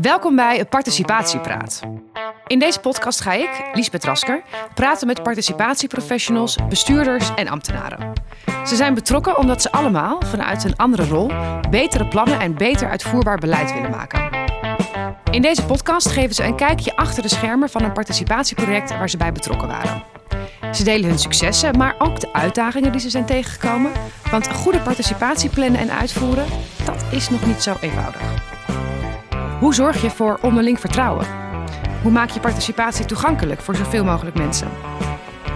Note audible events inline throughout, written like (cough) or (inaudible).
Welkom bij Participatiepraat. In deze podcast ga ik, Liesbeth Rasker, praten met participatieprofessionals, bestuurders en ambtenaren. Ze zijn betrokken omdat ze allemaal, vanuit een andere rol, betere plannen en beter uitvoerbaar beleid willen maken. In deze podcast geven ze een kijkje achter de schermen van een participatieproject waar ze bij betrokken waren. Ze delen hun successen, maar ook de uitdagingen die ze zijn tegengekomen. Want goede participatie plannen en uitvoeren, is nog niet zo eenvoudig. Hoe zorg je voor onderling vertrouwen? Hoe maak je participatie toegankelijk voor zoveel mogelijk mensen?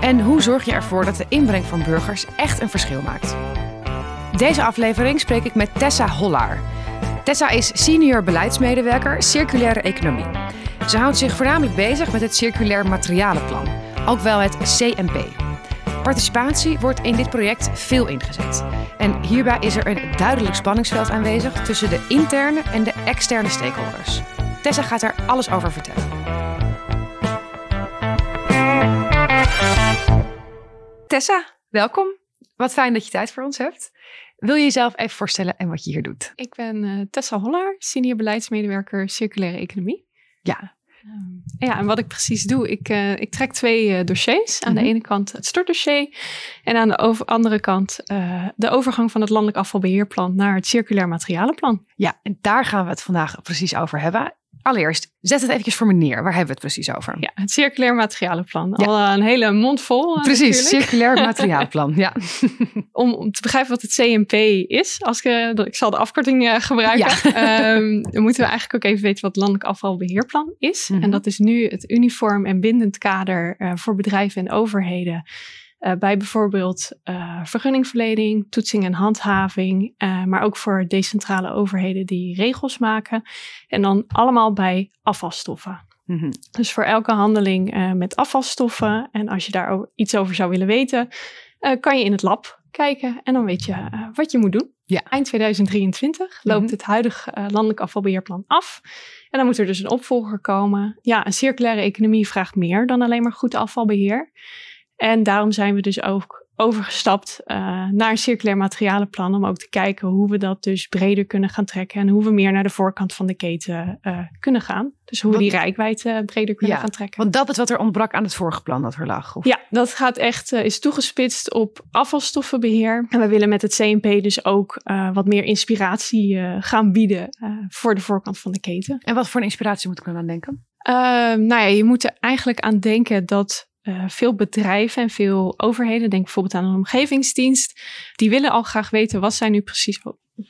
En hoe zorg je ervoor dat de inbreng van burgers echt een verschil maakt? Deze aflevering spreek ik met Tessa Hollaar. Tessa is senior beleidsmedewerker circulaire economie. Ze houdt zich voornamelijk bezig met het circulair materialenplan, ook wel het CMP. Participatie wordt in dit project veel ingezet. En hierbij is er een duidelijk spanningsveld aanwezig tussen de interne en de externe stakeholders. Tessa gaat er alles over vertellen. Tessa, welkom. Wat fijn dat je tijd voor ons hebt. Wil je jezelf even voorstellen en wat je hier doet? Ik ben uh, Tessa Hollaar, senior beleidsmedewerker circulaire economie. Ja. Ja, en wat ik precies doe, ik, uh, ik trek twee uh, dossiers. Aan mm -hmm. de ene kant het stortdossier en aan de over, andere kant de overgang van het landelijk afvalbeheerplan naar het circulair materialenplan. Ja, en daar gaan we het vandaag precies over hebben. Allereerst, zet het eventjes voor me neer. Waar hebben we het precies over? Ja, het circulair materialenplan. Ja. Al een hele mond vol. Precies, natuurlijk. circulair (laughs) materialenplan. ja. om, (laughs) om, te begrijpen wat het CMP is, als ik, ik zal de afkorting gebruiken, ja. um, (laughs) dan moeten we eigenlijk ook even weten wat landelijk afvalbeheerplan is. Mm -hmm. En dat is nu het uniform en bindend kader uh, voor bedrijven en overheden. Uh, bij bijvoorbeeld uh, vergunningverlening, toetsing en handhaving, uh, maar ook voor decentrale overheden die regels maken. En dan allemaal bij afvalstoffen. Mm -hmm. Dus voor elke handeling met afvalstoffen, en als je daar iets over zou willen weten, kan je in het lab kijken en dan weet je wat je moet doen. Ja. Eind 2023 loopt mm -hmm. het huidige landelijk afvalbeheerplan af. En dan moet er dus een opvolger komen. Ja, een circulaire economie vraagt meer dan alleen maar goed afvalbeheer. En daarom zijn we dus ook overgestapt uh, naar een circulair materialenplan. Om ook te kijken hoe we dat dus breder kunnen gaan trekken. En hoe we meer naar de voorkant van de keten uh, kunnen gaan. Dus hoe want, we die rijkwijde uh, breder kunnen ja, gaan trekken. Want dat is wat er ontbrak aan het vorige plan dat er lag. Of? Ja, dat gaat echt, is toegespitst op afvalstoffenbeheer. En we willen met het CNP dus ook wat meer inspiratie gaan bieden voor de voorkant van de keten. En wat voor een inspiratie moet ik dan aan denken? nou ja, je moet er eigenlijk aan denken dat uh, veel bedrijven en veel overheden, denk bijvoorbeeld aan een omgevingsdienst, die willen al graag weten wat zij nu precies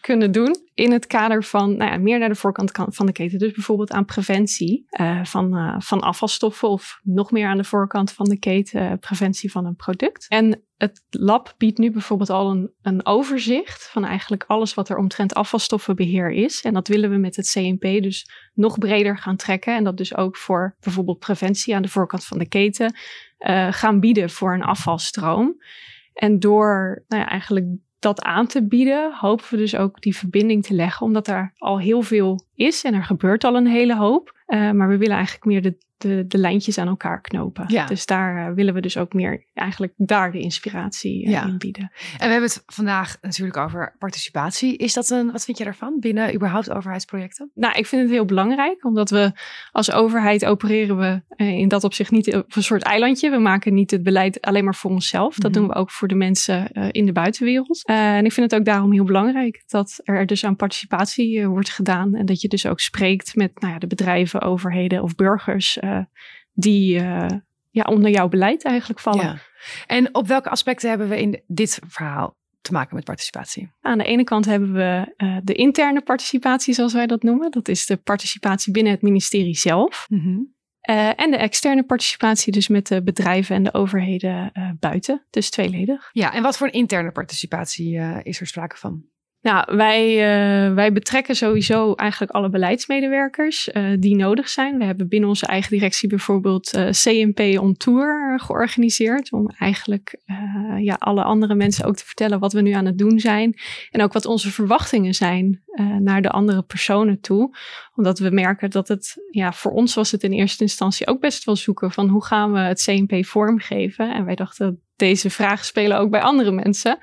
kunnen doen in het kader van nou ja, meer naar de voorkant van de keten. Dus bijvoorbeeld aan preventie uh, van, uh, van afvalstoffen of nog meer aan de voorkant van de keten preventie van een product. En het lab biedt nu bijvoorbeeld al een, overzicht van eigenlijk alles wat er omtrent afvalstoffenbeheer is. En dat willen we met het CNP dus nog breder gaan trekken. En dat dus ook voor bijvoorbeeld preventie aan de voorkant van de keten uh, gaan bieden voor een afvalstroom. En door nou ja, eigenlijk dat aan te bieden, hopen we dus ook die verbinding te leggen, omdat er al heel veel is en er gebeurt al een hele hoop. Uh, maar we willen eigenlijk meer de, de, de lijntjes aan elkaar knopen. Ja. Dus daar uh, willen we dus ook meer eigenlijk daar de inspiratie uh, ja. in bieden. En we hebben het vandaag natuurlijk over participatie. Is dat een, wat vind je daarvan binnen überhaupt overheidsprojecten? Nou, ik vind het heel belangrijk, omdat we als overheid opereren we in dat opzicht niet op een soort eilandje. We maken niet het beleid alleen maar voor onszelf. Dat mm-hmm. doen we ook voor de mensen in de buitenwereld. en ik vind het ook daarom heel belangrijk dat er dus aan participatie wordt gedaan en dat je dus ook spreekt met nou ja, de bedrijven, overheden of burgers die uh, ja, onder jouw beleid eigenlijk vallen. Ja. En op welke aspecten hebben we in dit verhaal te maken met participatie? Aan de ene kant hebben we uh, de interne participatie, zoals wij dat noemen. Dat is de participatie binnen het ministerie zelf. Uh, en de externe participatie, dus met de bedrijven en de overheden uh, buiten. Dus tweeledig. Ja, en wat voor een interne participatie is er sprake van? Nou, wij, uh, wij betrekken sowieso eigenlijk alle beleidsmedewerkers uh, die nodig zijn. We hebben binnen onze eigen directie bijvoorbeeld uh, CMP on Tour georganiseerd. Om eigenlijk ja, alle andere mensen ook te vertellen wat we nu aan het doen zijn. En ook wat onze verwachtingen zijn naar de andere personen toe. Omdat we merken dat het, ja, voor ons was het in eerste instantie ook best wel zoeken van hoe gaan we het CMP vormgeven. En wij dachten, deze vragen spelen ook bij andere mensen.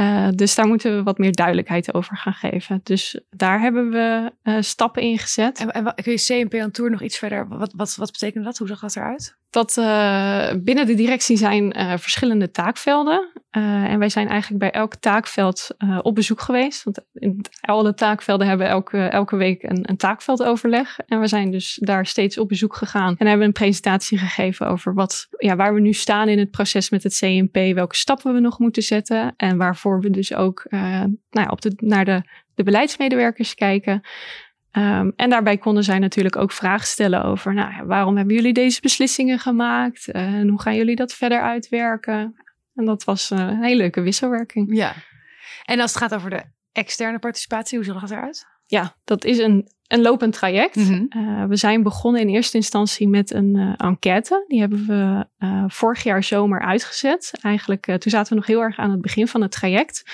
Uh, dus daar moeten we wat meer duidelijkheid over gaan geven. Dus daar hebben we uh, stappen in gezet. En, en kun je CNP aan Tour nog iets verder? Wat, wat, wat betekent dat? Hoe zag dat eruit? Dat uh, binnen de directie zijn verschillende taakvelden. En wij zijn eigenlijk bij elk taakveld op bezoek geweest. Want in alle taakvelden hebben elke, elke week een, een taakveldoverleg. En we zijn dus daar steeds op bezoek gegaan. En hebben een presentatie gegeven over wat, ja, waar we nu staan in het proces met het CNP. Welke stappen we nog moeten zetten. En waarvoor we dus ook uh, nou ja, op de, naar de, de beleidsmedewerkers kijken. Um, en daarbij konden zij natuurlijk ook vragen stellen over nou, waarom hebben jullie deze beslissingen gemaakt? En hoe gaan jullie dat verder uitwerken? En dat was uh, een hele leuke wisselwerking. Ja. En als het gaat over de externe participatie, hoe zag dat eruit? Ja, dat is een, een lopend traject. Mm -hmm. we zijn begonnen in eerste instantie met een uh, enquête. Die hebben we uh, vorig jaar zomer uitgezet. Eigenlijk, toen zaten we nog heel erg aan het begin van het traject.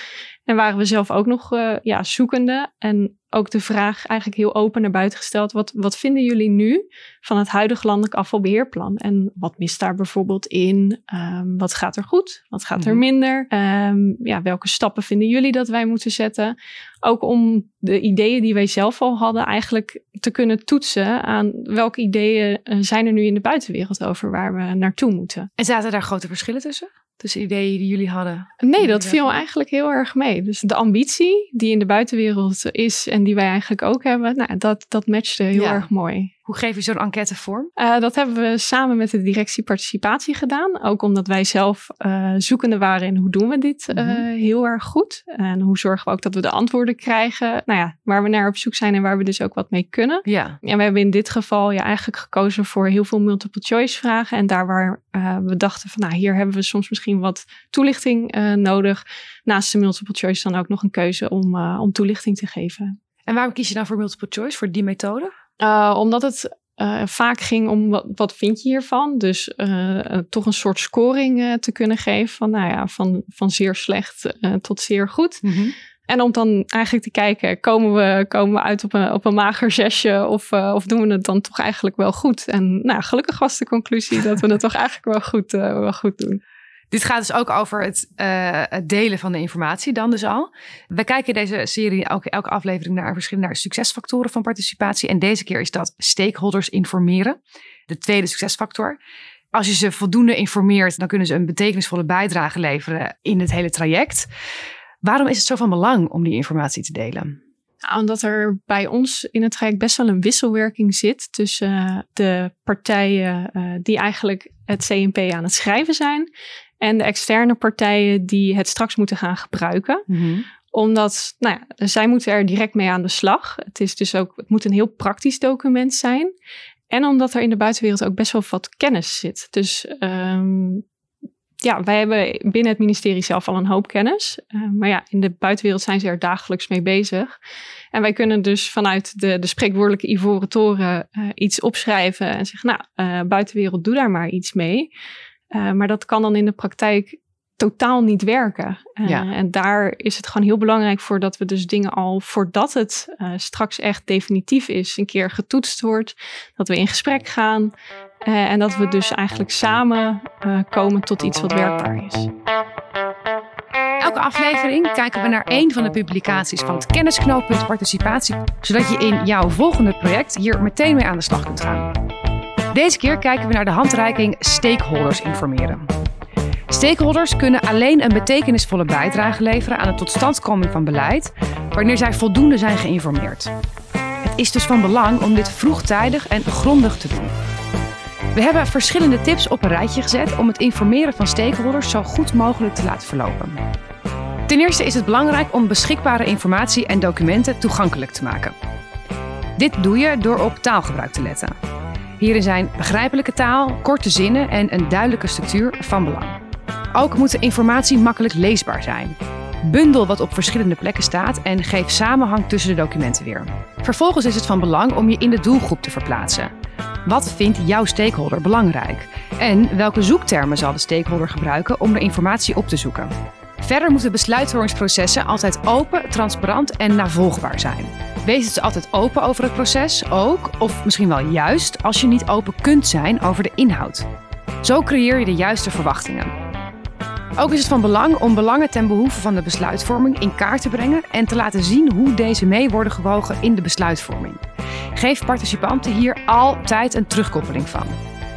En waren we zelf ook nog ja, zoekende. En ook de vraag eigenlijk heel open naar buiten gesteld. Wat, wat vinden jullie nu van het huidige landelijk afvalbeheerplan? En wat mist daar bijvoorbeeld in? Um, wat gaat er goed? Wat gaat er mhm. minder? Um, ja, welke stappen vinden jullie dat wij moeten zetten? Ook om de ideeën die wij zelf al hadden eigenlijk te kunnen toetsen aan welke ideeën eh, zijn er nu in de buitenwereld over waar we naartoe moeten. En zaten daar grote verschillen tussen? Tussen ideeën die jullie hadden? Nee, dat viel eigenlijk heel erg mee. Dus de ambitie die in de buitenwereld is en die wij eigenlijk ook hebben, nou, dat, dat matchte heel erg mooi. Hoe geef je zo'n enquête vorm? Uh, dat hebben we samen met de directie participatie gedaan. Ook omdat wij zelf uh, zoekende waren in hoe doen we dit uh, heel erg goed. En hoe zorgen we ook dat we de antwoorden krijgen. Nou ja, waar we naar op zoek zijn en waar we dus ook wat mee kunnen. Ja. En we hebben in dit geval ja, eigenlijk gekozen voor heel veel multiple choice vragen. En daar waar we dachten van nou hier hebben we soms misschien wat toelichting nodig. Naast de multiple choice dan ook nog een keuze om, om toelichting te geven. En waarom kies je dan voor multiple choice, voor die methode? Uh, omdat het uh, vaak ging om wat, wat, vind je hiervan. Dus uh, toch een soort scoring te kunnen geven van, nou ja, van, van zeer slecht tot zeer goed. Mm -hmm. En om dan eigenlijk te kijken, komen we, komen we uit op een, op een mager zesje of, of doen we het dan toch eigenlijk wel goed? En nou, gelukkig was de conclusie dat we het toch eigenlijk wel goed, wel goed doen. Dit gaat dus ook over het, uh, het, delen van de informatie dan dus al. We kijken deze serie elke, elke aflevering naar verschillende succesfactoren van participatie. En deze keer is dat stakeholders informeren. De tweede succesfactor. Als je ze voldoende informeert, dan kunnen ze een betekenisvolle bijdrage leveren in het hele traject. Waarom is het zo van belang om die informatie te delen? Omdat er bij ons in het traject best wel een wisselwerking zit tussen de partijen uh, die eigenlijk het CNP aan het schrijven zijn en de externe partijen die het straks moeten gaan gebruiken. Mm-hmm. Omdat, nou ja, zij moeten er direct mee aan de slag. Het is dus ook, het moet een heel praktisch document zijn. En omdat er in de buitenwereld ook best wel wat kennis zit. Dus um, ja, wij hebben binnen het ministerie zelf al een hoop kennis. Uh, maar ja, in de buitenwereld zijn ze er dagelijks mee bezig. En wij kunnen dus vanuit de, de spreekwoordelijke ivoren toren uh, iets opschrijven en zeggen, nou, uh, buitenwereld, doe daar maar iets mee. Uh, maar dat kan dan in de praktijk totaal niet werken. Uh, ja. En daar is het gewoon heel belangrijk voor dat we dus dingen al voordat het uh, straks echt definitief is, een keer getoetst wordt. Dat we in gesprek gaan. en dat we dus eigenlijk samen komen tot iets wat werkbaar is. Elke aflevering kijken we naar één van de publicaties van het kennisknooppunt participatie, zodat je in jouw volgende project hier meteen mee aan de slag kunt gaan. Deze keer kijken we naar de handreiking Stakeholders informeren. Stakeholders kunnen alleen een betekenisvolle bijdrage leveren aan de totstandkoming van beleid wanneer zij voldoende zijn geïnformeerd. Het is dus van belang om dit vroegtijdig en grondig te doen. We hebben verschillende tips op een rijtje gezet om het informeren van stakeholders zo goed mogelijk te laten verlopen. Ten eerste is het belangrijk om beschikbare informatie en documenten toegankelijk te maken. Dit doe je door op taalgebruik te letten. Hierin zijn begrijpelijke taal, korte zinnen en een duidelijke structuur van belang. Ook moet de informatie makkelijk leesbaar zijn. Bundel wat op verschillende plekken staat en geef samenhang tussen de documenten weer. Vervolgens is het van belang om je in de doelgroep te verplaatsen. Wat vindt jouw stakeholder belangrijk? En welke zoektermen zal de stakeholder gebruiken om de informatie op te zoeken? Verder moeten besluitvormingsprocessen altijd open, transparant en navolgbaar zijn. Wees dus altijd open over het proces, ook, of misschien wel juist, als je niet open kunt zijn over de inhoud. Zo creëer je de juiste verwachtingen. Ook is het van belang om belangen ten behoeve van de besluitvorming in kaart te brengen en te laten zien hoe deze mee worden gewogen in de besluitvorming. Geef participanten hier altijd een terugkoppeling van.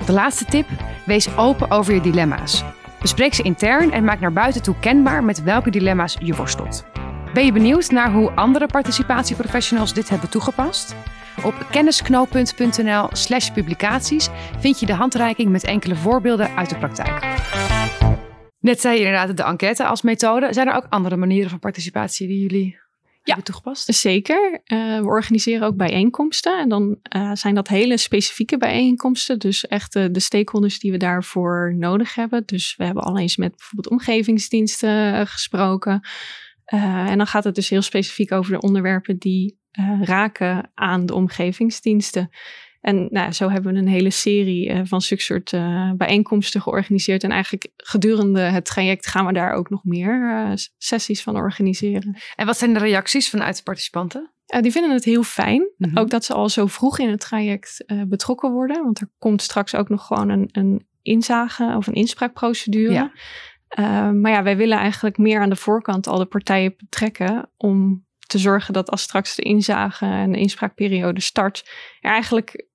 De laatste tip: wees open over je dilemma's. Bespreek ze intern en maak naar buiten toe kenbaar met welke dilemma's je worstelt. Ben je benieuwd naar hoe andere participatieprofessionals dit hebben toegepast? Op kennisknooppunt.nl/slash publicaties vind je de handreiking met enkele voorbeelden uit de praktijk. Net zei je inderdaad de enquête als methode. Zijn er ook andere manieren van participatie die jullie hebben toegepast? Zeker. Uh, we organiseren ook bijeenkomsten. En dan uh, zijn dat hele specifieke bijeenkomsten. Dus echt uh, de stakeholders die we daarvoor nodig hebben. Dus we hebben al eens met bijvoorbeeld omgevingsdiensten gesproken. En dan gaat het dus heel specifiek over de onderwerpen die raken aan de omgevingsdiensten. En nou, zo hebben we een hele serie uh, van zulke soort bijeenkomsten georganiseerd. En eigenlijk gedurende het traject gaan we daar ook nog meer sessies van organiseren. En wat zijn de reacties vanuit de participanten? die vinden het heel fijn. Mm-hmm. Ook dat ze al zo vroeg in het traject betrokken worden. Want er komt straks ook nog gewoon een, een inzage of een inspraakprocedure. Ja. Maar ja, wij willen eigenlijk meer aan de voorkant al de partijen betrekken om te zorgen dat als straks de inzage en de inspraakperiode start, er eigenlijk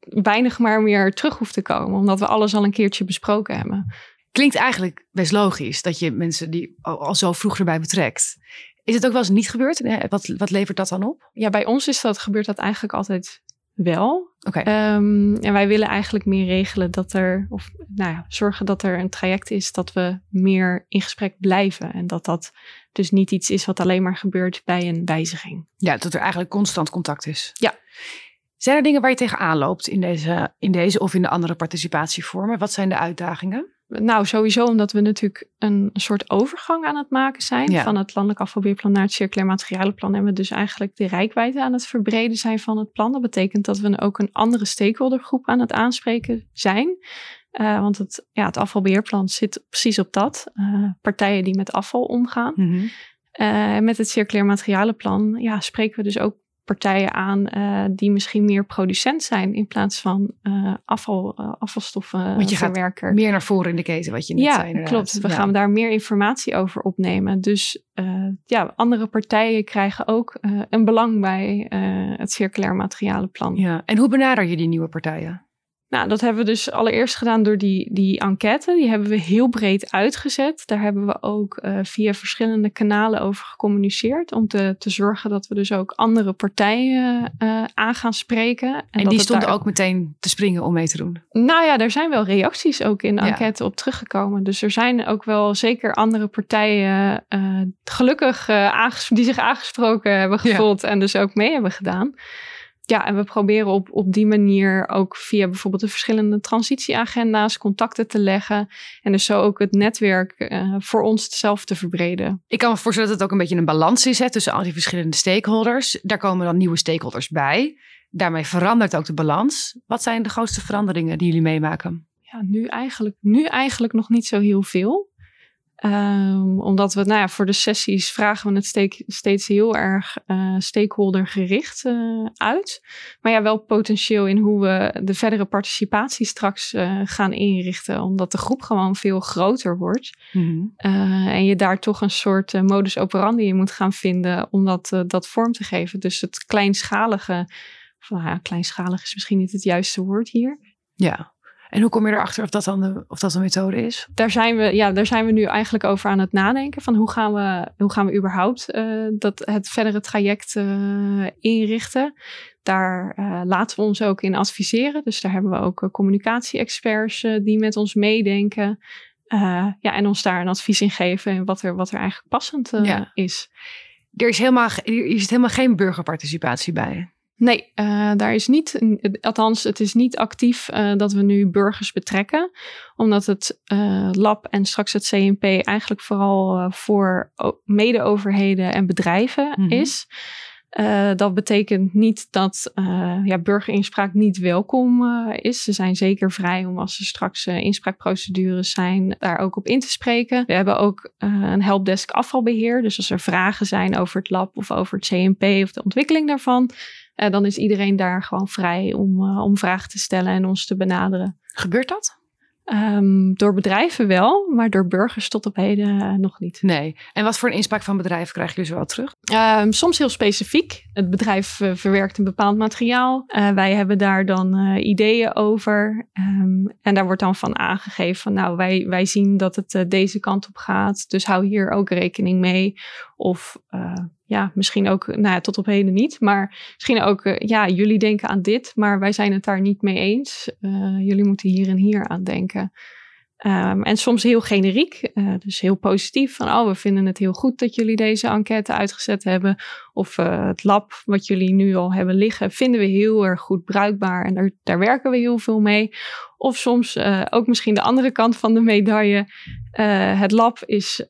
weinig maar meer terug hoeft te komen, omdat we alles al een keertje besproken hebben. Klinkt eigenlijk best logisch dat je mensen die al zo vroeg erbij betrekt. Is het ook wel eens niet gebeurd? Wat, wat levert dat dan op? Ja, bij ons is dat, gebeurt dat eigenlijk altijd wel. Oké. Ehm, en wij willen eigenlijk meer regelen dat er, of nou ja, zorgen dat er een traject is dat we meer in gesprek blijven. En dat dat dus niet iets is wat alleen maar gebeurt bij een wijziging. Ja, dat er eigenlijk constant contact is. Ja. Zijn er dingen waar je tegenaan loopt in deze, in deze of in de andere participatievormen? Wat zijn de uitdagingen? Nou, sowieso omdat we natuurlijk een soort overgang aan het maken zijn van het landelijk afvalbeheerplan naar het circulair materialenplan. En we dus eigenlijk de rijkwijde aan het verbreden zijn van het plan. Dat betekent dat we ook een andere stakeholdergroep aan het aanspreken zijn. Uh, want het, ja, het afvalbeheerplan zit precies op dat. Uh, partijen die met afval omgaan. Mm -hmm. uh, met het circulair materialenplan ja, spreken we dus ook partijen aan uh, die misschien meer producent zijn in plaats van uh, afval, uh, afvalstoffen Want je gaat meer naar voren in de keten, wat je net ja, zei. Klopt. We ja. gaan daar meer informatie over opnemen. Dus ja, andere partijen krijgen ook een belang bij het circulair materialenplan. Ja. En hoe benader je die nieuwe partijen? Nou, dat hebben we dus allereerst gedaan door die, die enquête. Die hebben we heel breed uitgezet. Daar hebben we ook uh, via verschillende kanalen over gecommuniceerd. Om te, te zorgen dat we dus ook andere partijen uh, aan gaan spreken. En, en die stonden ook meteen te springen om mee te doen? Nou ja, er zijn wel reacties ook in de enquête op teruggekomen. Dus er zijn ook wel zeker andere partijen uh, gelukkig die zich aangesproken hebben gevoeld. Ja. En dus ook mee hebben gedaan ja, en we proberen op, op die manier ook via bijvoorbeeld de verschillende transitieagenda's contacten te leggen. En dus zo ook het netwerk uh, voor ons zelf te verbreden. Ik kan me voorstellen dat het ook een beetje een balans is hè, tussen al die verschillende stakeholders. Daar komen dan nieuwe stakeholders bij. Daarmee verandert ook de balans. Wat zijn de grootste veranderingen die jullie meemaken? Ja, nu eigenlijk, nu eigenlijk nog niet zo heel veel. Um, omdat we, nou ja, voor de sessies vragen we het steek, steeds heel erg uh, stakeholdergericht uh, uit. Maar ja, wel potentieel in hoe we de verdere participatie straks uh, gaan inrichten. Omdat de groep gewoon veel groter wordt. Mm-hmm. en je daar toch een soort modus operandi in moet gaan vinden om dat, dat vorm te geven. Dus het kleinschalige, of, nou ja, kleinschalig is misschien niet het juiste woord hier. Ja. En hoe kom je erachter of dat dan de, of dat een methode is? Daar zijn, we, ja, daar zijn we nu eigenlijk over aan het nadenken. Van hoe gaan we, hoe gaan we überhaupt uh, dat, het verdere traject uh, inrichten? Daar uh, laten we ons ook in adviseren. Dus daar hebben we ook communicatie-experts die met ons meedenken. ja, en ons daar een advies in geven wat er, wat er eigenlijk passend ja. is. Er is helemaal, er zit helemaal geen burgerparticipatie bij. Nee, uh, daar is niet, althans, het is niet actief uh, dat we nu burgers betrekken, omdat het uh, lab en straks het CNP eigenlijk vooral voor mede-overheden en bedrijven mm -hmm. is. dat betekent niet dat ja, burgerinspraak niet welkom is. Ze zijn zeker vrij om als er straks inspraakprocedures zijn, daar ook op in te spreken. We hebben ook een helpdesk afvalbeheer. Dus als er vragen zijn over het lab of over het CNP of de ontwikkeling daarvan, uh, dan is iedereen daar gewoon vrij om, uh, om vragen te stellen en ons te benaderen. Gebeurt dat? Ehm, door bedrijven wel, maar door burgers tot op heden eh, nog niet. Nee. En wat voor een inspraak van bedrijven krijgen jullie zo wel terug? Ehm, soms heel specifiek. Het bedrijf uh, verwerkt een bepaald materiaal. Uh, wij hebben daar dan ideeën over. Um, en daar wordt dan van aangegeven van nou, wij, wij zien dat het deze kant op gaat. Dus hou hier ook rekening mee. Of ja, misschien ook, nou ja, tot op heden niet. Maar misschien ook, ja, jullie denken aan dit, maar wij zijn het daar niet mee eens. jullie moeten hier en hier aan denken. Um, en soms heel generiek, uh, dus heel positief. Van, oh, we vinden het heel goed dat jullie deze enquête uitgezet hebben. Of uh, het lab wat jullie nu al hebben liggen, vinden we heel erg goed bruikbaar. En daar, daar werken we heel veel mee. Of soms uh, ook misschien de andere kant van de medaille. het lab is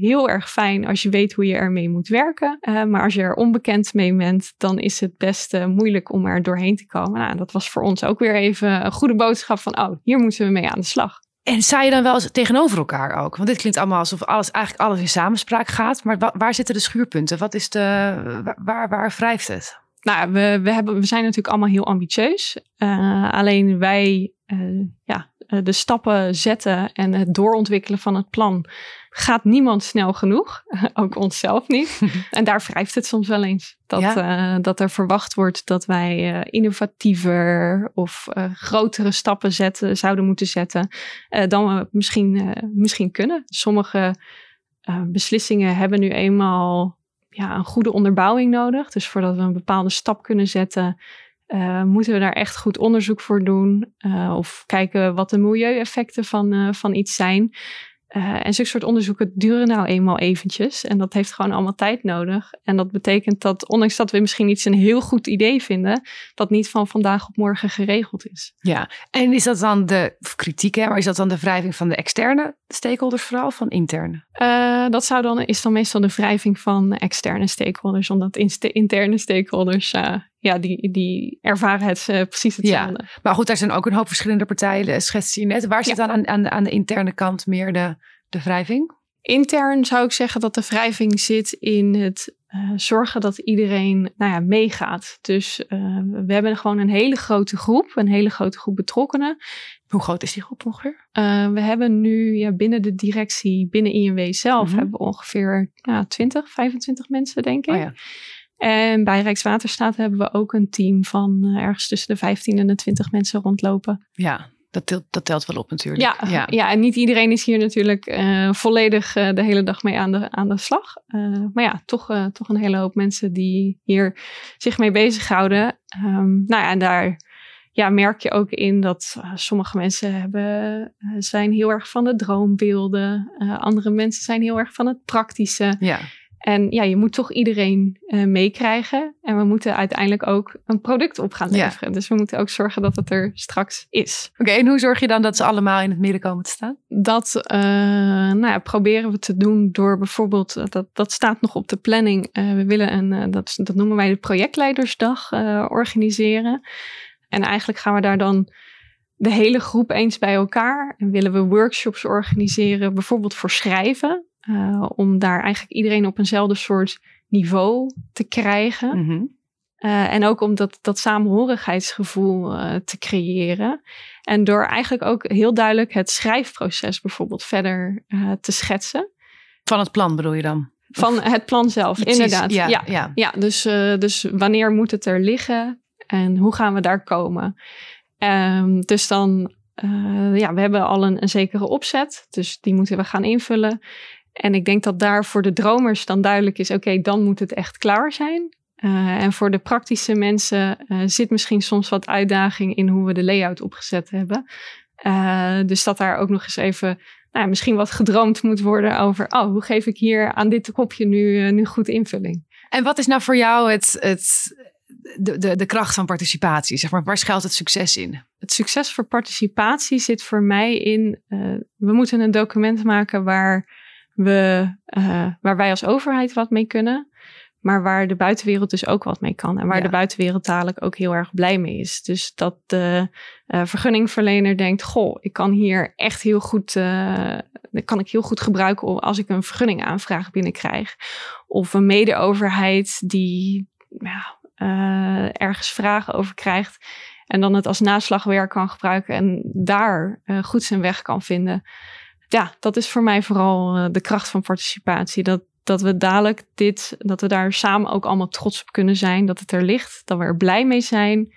heel erg fijn als je weet hoe je ermee moet werken. maar als je er onbekend mee bent, dan is het best moeilijk om er doorheen te komen. Nou, dat was voor ons ook weer even een goede boodschap van, oh, hier moeten we mee aan de slag. En sta je dan wel eens tegenover elkaar ook? Want dit klinkt allemaal alsof alles, eigenlijk alles in samenspraak gaat. Maar waar zitten de schuurpunten? Wat is de, waar, waar wrijft het? Nou, we, we, hebben, we zijn natuurlijk allemaal heel ambitieus. Uh, alleen wij, uh, ja, eh, de stappen zetten en het doorontwikkelen van het plan gaat niemand snel genoeg. (laughs) Ook onszelf niet. (laughs) en daar wrijft het soms wel eens. Dat, uh, dat er verwacht wordt dat wij uh, innovatiever of uh, grotere stappen zetten, zouden moeten zetten dan we misschien, misschien kunnen. Sommige beslissingen hebben nu eenmaal ja, een goede onderbouwing nodig. Dus voordat we een bepaalde stap kunnen zetten, uh, moeten we daar echt goed onderzoek voor doen? Uh, of kijken wat de milieueffecten van, uh, van iets zijn? en zulke soort onderzoeken duren nou eenmaal eventjes. En dat heeft gewoon allemaal tijd nodig. En dat betekent dat, ondanks dat we misschien iets een heel goed idee vinden, dat niet van vandaag op morgen geregeld is. Ja, en is dat dan de kritiek, hè, maar is dat dan de wrijving van de externe stakeholders vooral, van interne? dat zou dan, is dan meestal de wrijving van externe stakeholders, omdat interne stakeholders ja, die, die ervaren het uh, precies hetzelfde. Ja, maar goed, daar zijn ook een hoop verschillende partijen, eh, schets je net. Waar zit dan aan, aan, aan de interne kant meer de, de wrijving? Intern zou ik zeggen dat de wrijving zit in het uh, zorgen dat iedereen nou ja, meegaat. Dus uh, we hebben gewoon een hele grote groep, een hele grote groep betrokkenen. Hoe groot is die groep ongeveer? Uh, we hebben nu ja, binnen de directie, binnen INW zelf, mm hebben we ongeveer ja, 20, 25 mensen, denk ik. Oh ja. En bij Rijkswaterstaat hebben we ook een team van uh, ergens tussen de 15 en de 20 mensen rondlopen. Ja, dat telt, dat telt wel op natuurlijk. Ja, ja. ja en niet iedereen is hier natuurlijk uh, volledig uh, de hele dag mee aan de, aan de slag. maar ja, toch, toch een hele hoop mensen die hier zich mee bezighouden. Um, nou ja, en daar ja, merk je ook in dat sommige mensen hebben, zijn heel erg van de droombeelden. andere mensen zijn heel erg van het praktische. Ja. En ja, je moet toch iedereen uh, meekrijgen. En we moeten uiteindelijk ook een product op gaan leveren. Dus we moeten ook zorgen dat het er straks is. Oké, en hoe zorg je dan dat ze allemaal in het midden komen te staan? Dat uh, nou ja, proberen we te doen door bijvoorbeeld, eh, dat, dat staat nog op de planning. Uh, we willen een, dat, dat noemen wij de projectleidersdag organiseren. En eigenlijk gaan we daar dan de hele groep eens bij elkaar. En willen we workshops organiseren, bijvoorbeeld voor schrijven. Uh, om daar eigenlijk iedereen op eenzelfde soort niveau te krijgen. Mm -hmm. uh, en ook om dat, dat samenhorigheidsgevoel uh, te creëren. En door eigenlijk ook heel duidelijk het schrijfproces bijvoorbeeld verder te schetsen. Van het plan bedoel je dan? Van het plan zelf, inderdaad. Ja, ja. ja. ja dus, dus wanneer moet het er liggen en hoe gaan we daar komen? Um, dus dan, ja, we hebben al een, een zekere opzet, dus die moeten we gaan invullen. En ik denk dat daar voor de dromers dan duidelijk is: oké, dan moet het echt klaar zijn. Uh, en voor de praktische mensen uh, zit misschien soms wat uitdaging in hoe we de layout opgezet hebben. Uh, dus dat daar ook nog eens even nou, misschien wat gedroomd moet worden over: oh, hoe geef ik hier aan dit kopje nu, nu goed invulling? En wat is nou voor jou het, het, de, de, de kracht van participatie? Zeg maar, waar schuilt het succes in? Het succes voor participatie zit voor mij in: we moeten een document maken waar we, uh, waar wij als overheid wat mee kunnen. Maar waar de buitenwereld dus ook wat mee kan. En waar de buitenwereld dadelijk ook heel erg blij mee is. Dus dat de uh, vergunningverlener denkt: Goh, ik kan hier echt heel goed. Uh, kan ik heel goed gebruiken als ik een vergunning aanvraag binnenkrijg. Of een mede-overheid die ja, ergens vragen over krijgt. En dan het als naslagwerk kan gebruiken en daar goed zijn weg kan vinden. Ja, dat is voor mij vooral uh, de kracht van participatie. Dat, dat we dadelijk dit, dat we daar samen ook allemaal trots op kunnen zijn. Dat het er ligt, dat we er blij mee zijn.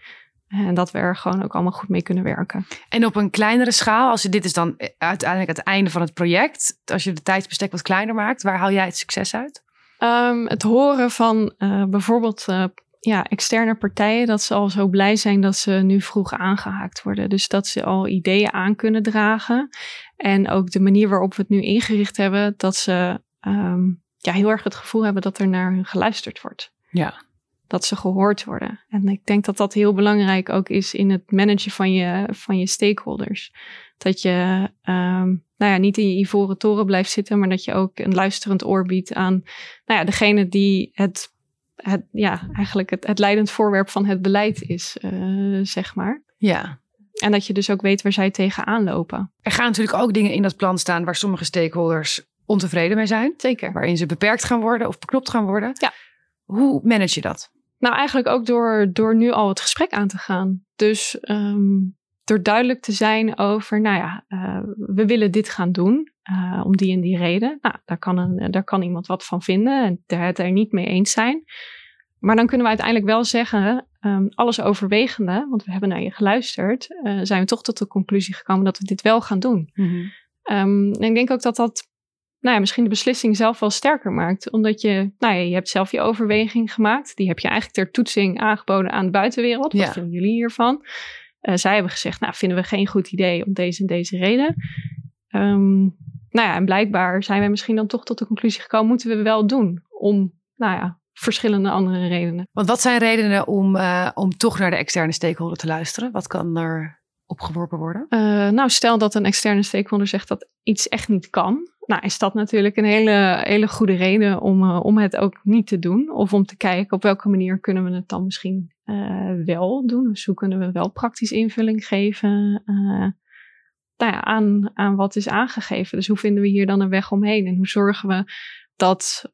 En dat we er gewoon ook allemaal goed mee kunnen werken. En op een kleinere schaal, als je, dit is dan uiteindelijk het einde van het project. Als je de tijdsbestek wat kleiner maakt, waar haal jij het succes uit? Um, het horen van uh, bijvoorbeeld uh, ja, externe partijen, dat ze al zo blij zijn dat ze nu vroeg aangehaakt worden. Dus dat ze al ideeën aan kunnen dragen. En ook de manier waarop we het nu ingericht hebben, dat ze um, ja, heel erg het gevoel hebben dat er naar hun geluisterd wordt. Ja. Dat ze gehoord worden. En ik denk dat dat heel belangrijk ook is in het managen van je, van je stakeholders. Dat je um, nou ja, niet in je ivoren toren blijft zitten, maar dat je ook een luisterend oor biedt aan nou ja, degene die het, het, ja, eigenlijk het, het leidend voorwerp van het beleid is, uh, zeg maar. Ja. En dat je dus ook weet waar zij tegenaan lopen. Er gaan natuurlijk ook dingen in dat plan staan waar sommige stakeholders ontevreden mee zijn. Zeker. Waarin ze beperkt gaan worden of beknopt gaan worden. Ja. Hoe manage je dat? Nou, eigenlijk ook door, door nu al het gesprek aan te gaan. Dus um, door duidelijk te zijn over, nou ja, uh, we willen dit gaan doen. Uh, om die en die reden. Nou, daar kan, een, daar kan iemand wat van vinden en het er niet mee eens zijn. Maar dan kunnen we uiteindelijk wel zeggen, um, alles overwegende, want we hebben naar je geluisterd, uh, zijn we toch tot de conclusie gekomen dat we dit wel gaan doen. Mm -hmm. um, en ik denk ook dat dat nou ja, misschien de beslissing zelf wel sterker maakt. Omdat je, nou ja, je hebt zelf je overweging gemaakt. Die heb je eigenlijk ter toetsing aangeboden aan de buitenwereld. Wat Ja. vinden jullie hiervan? Eh, zij hebben gezegd, nou vinden we geen goed idee om deze en deze reden. Ehm, nou ja, en blijkbaar zijn wij misschien dan toch tot de conclusie gekomen, moeten we wel doen. Om, nou ja, verschillende andere redenen. Want wat zijn redenen om, uh, om toch naar de externe stakeholder te luisteren? Wat kan er opgeworpen worden? Uh, nou, stel dat een externe stakeholder zegt dat iets echt niet kan. Nou, is dat natuurlijk een hele, hele goede reden om, uh, om het ook niet te doen. Of om te kijken op welke manier kunnen we het dan misschien wel doen. Dus hoe kunnen we wel praktisch invulling geven nou ja, aan, aan wat is aangegeven. Dus hoe vinden we hier dan een weg omheen? En hoe zorgen we dat,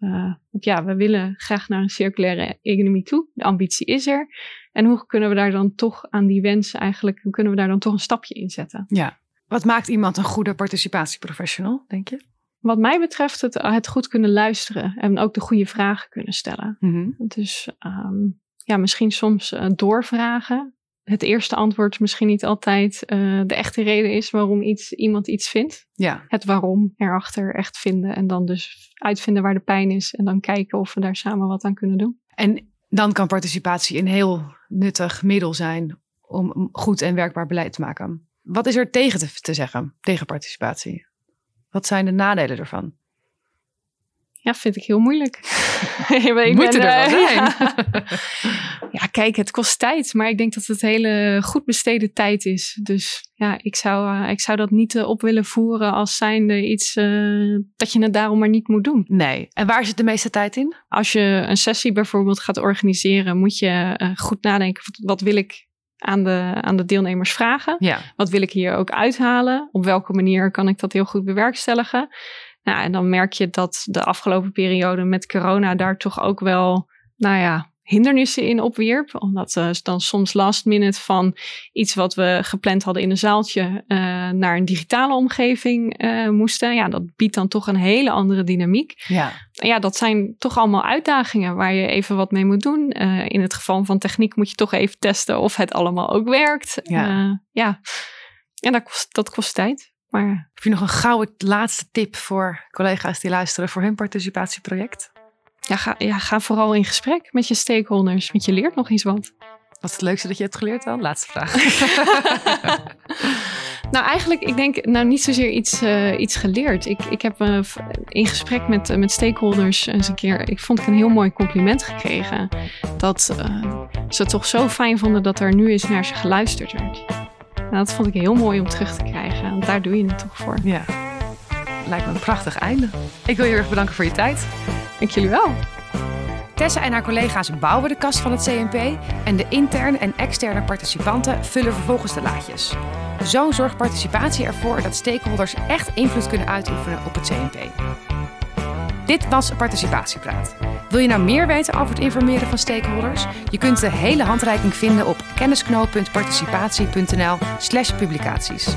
ja, we willen graag naar een circulaire economie toe. De ambitie is er. En hoe kunnen we daar dan toch aan die wensen eigenlijk, hoe kunnen we daar dan toch een stapje in zetten? Ja. Wat maakt iemand een goede participatieprofessional, denk je? Wat mij betreft het, het goed kunnen luisteren en ook de goede vragen kunnen stellen. Mm -hmm. Dus um, ja, misschien soms uh, doorvragen. Het eerste antwoord misschien niet altijd uh, de echte reden is waarom iets, iemand iets vindt. Ja. Het waarom erachter echt vinden en dan dus uitvinden waar de pijn is en dan kijken of we daar samen wat aan kunnen doen. En dan kan participatie een heel nuttig middel zijn om goed en werkbaar beleid te maken. Wat is er tegen te, te zeggen, tegen participatie? Wat zijn de nadelen ervan? Ja, vind ik heel moeilijk. (laughs) ik Moet ben, er wel zijn. Ja. (laughs) ja. kijk, het kost tijd. Maar ik denk dat het hele goed besteden tijd is. Dus ja, ik zou, uh, ik zou dat niet uh, op willen voeren als zijnde iets uh, dat je het daarom maar niet moet doen. Nee. En waar zit de meeste tijd in? Als je een sessie bijvoorbeeld gaat organiseren, moet je goed nadenken. Wat wil ik aan de, aan de deelnemers vragen? Ja. Wat wil ik hier ook uithalen? Op welke manier kan ik dat heel goed bewerkstelligen? Nou, en dan merk je dat de afgelopen periode met corona daar toch ook wel, nou ja, hindernissen in opwierp. Omdat uh, dan soms last minute van iets wat we gepland hadden in een zaaltje uh, naar een digitale omgeving uh, moesten. Ja, dat biedt dan toch een hele andere dynamiek. Ja. ja, dat zijn toch allemaal uitdagingen waar je even wat mee moet doen. in het geval van techniek moet je toch even testen of het allemaal ook werkt. Ja. ja. En dat kost, dat kost tijd. Maar... Heb je nog een gouden laatste tip voor collega's die luisteren voor hun participatieproject? Ja ga, ja, ga vooral in gesprek met je stakeholders, want je leert nog eens wat. Wat is het leukste dat je hebt geleerd dan? Laatste vraag. (laughs) nou, eigenlijk, ik denk nou niet zozeer iets, uh, iets geleerd. Ik, ik heb uh, in gesprek met, uh, met stakeholders eens een keer, ik vond ik een heel mooi compliment gekregen. Dat ze toch zo fijn vonden dat er nu eens naar ze geluisterd werd. Nou, dat vond ik heel mooi om terug te krijgen. Want daar doe je het toch voor. Ja, lijkt me een prachtig einde. Ik wil je heel erg bedanken voor je tijd. Dank jullie wel. Tessa en haar collega's bouwen de kast van het CNP en de interne en externe participanten vullen vervolgens de laadjes. Zo zorgt participatie ervoor dat stakeholders echt invloed kunnen uitoefenen op het CNP. Dit was Participatiepraat. Wil je nou meer weten over het informeren van stakeholders? Je kunt de hele handreiking vinden op kennisknoop.participatie.nl/slash publicaties.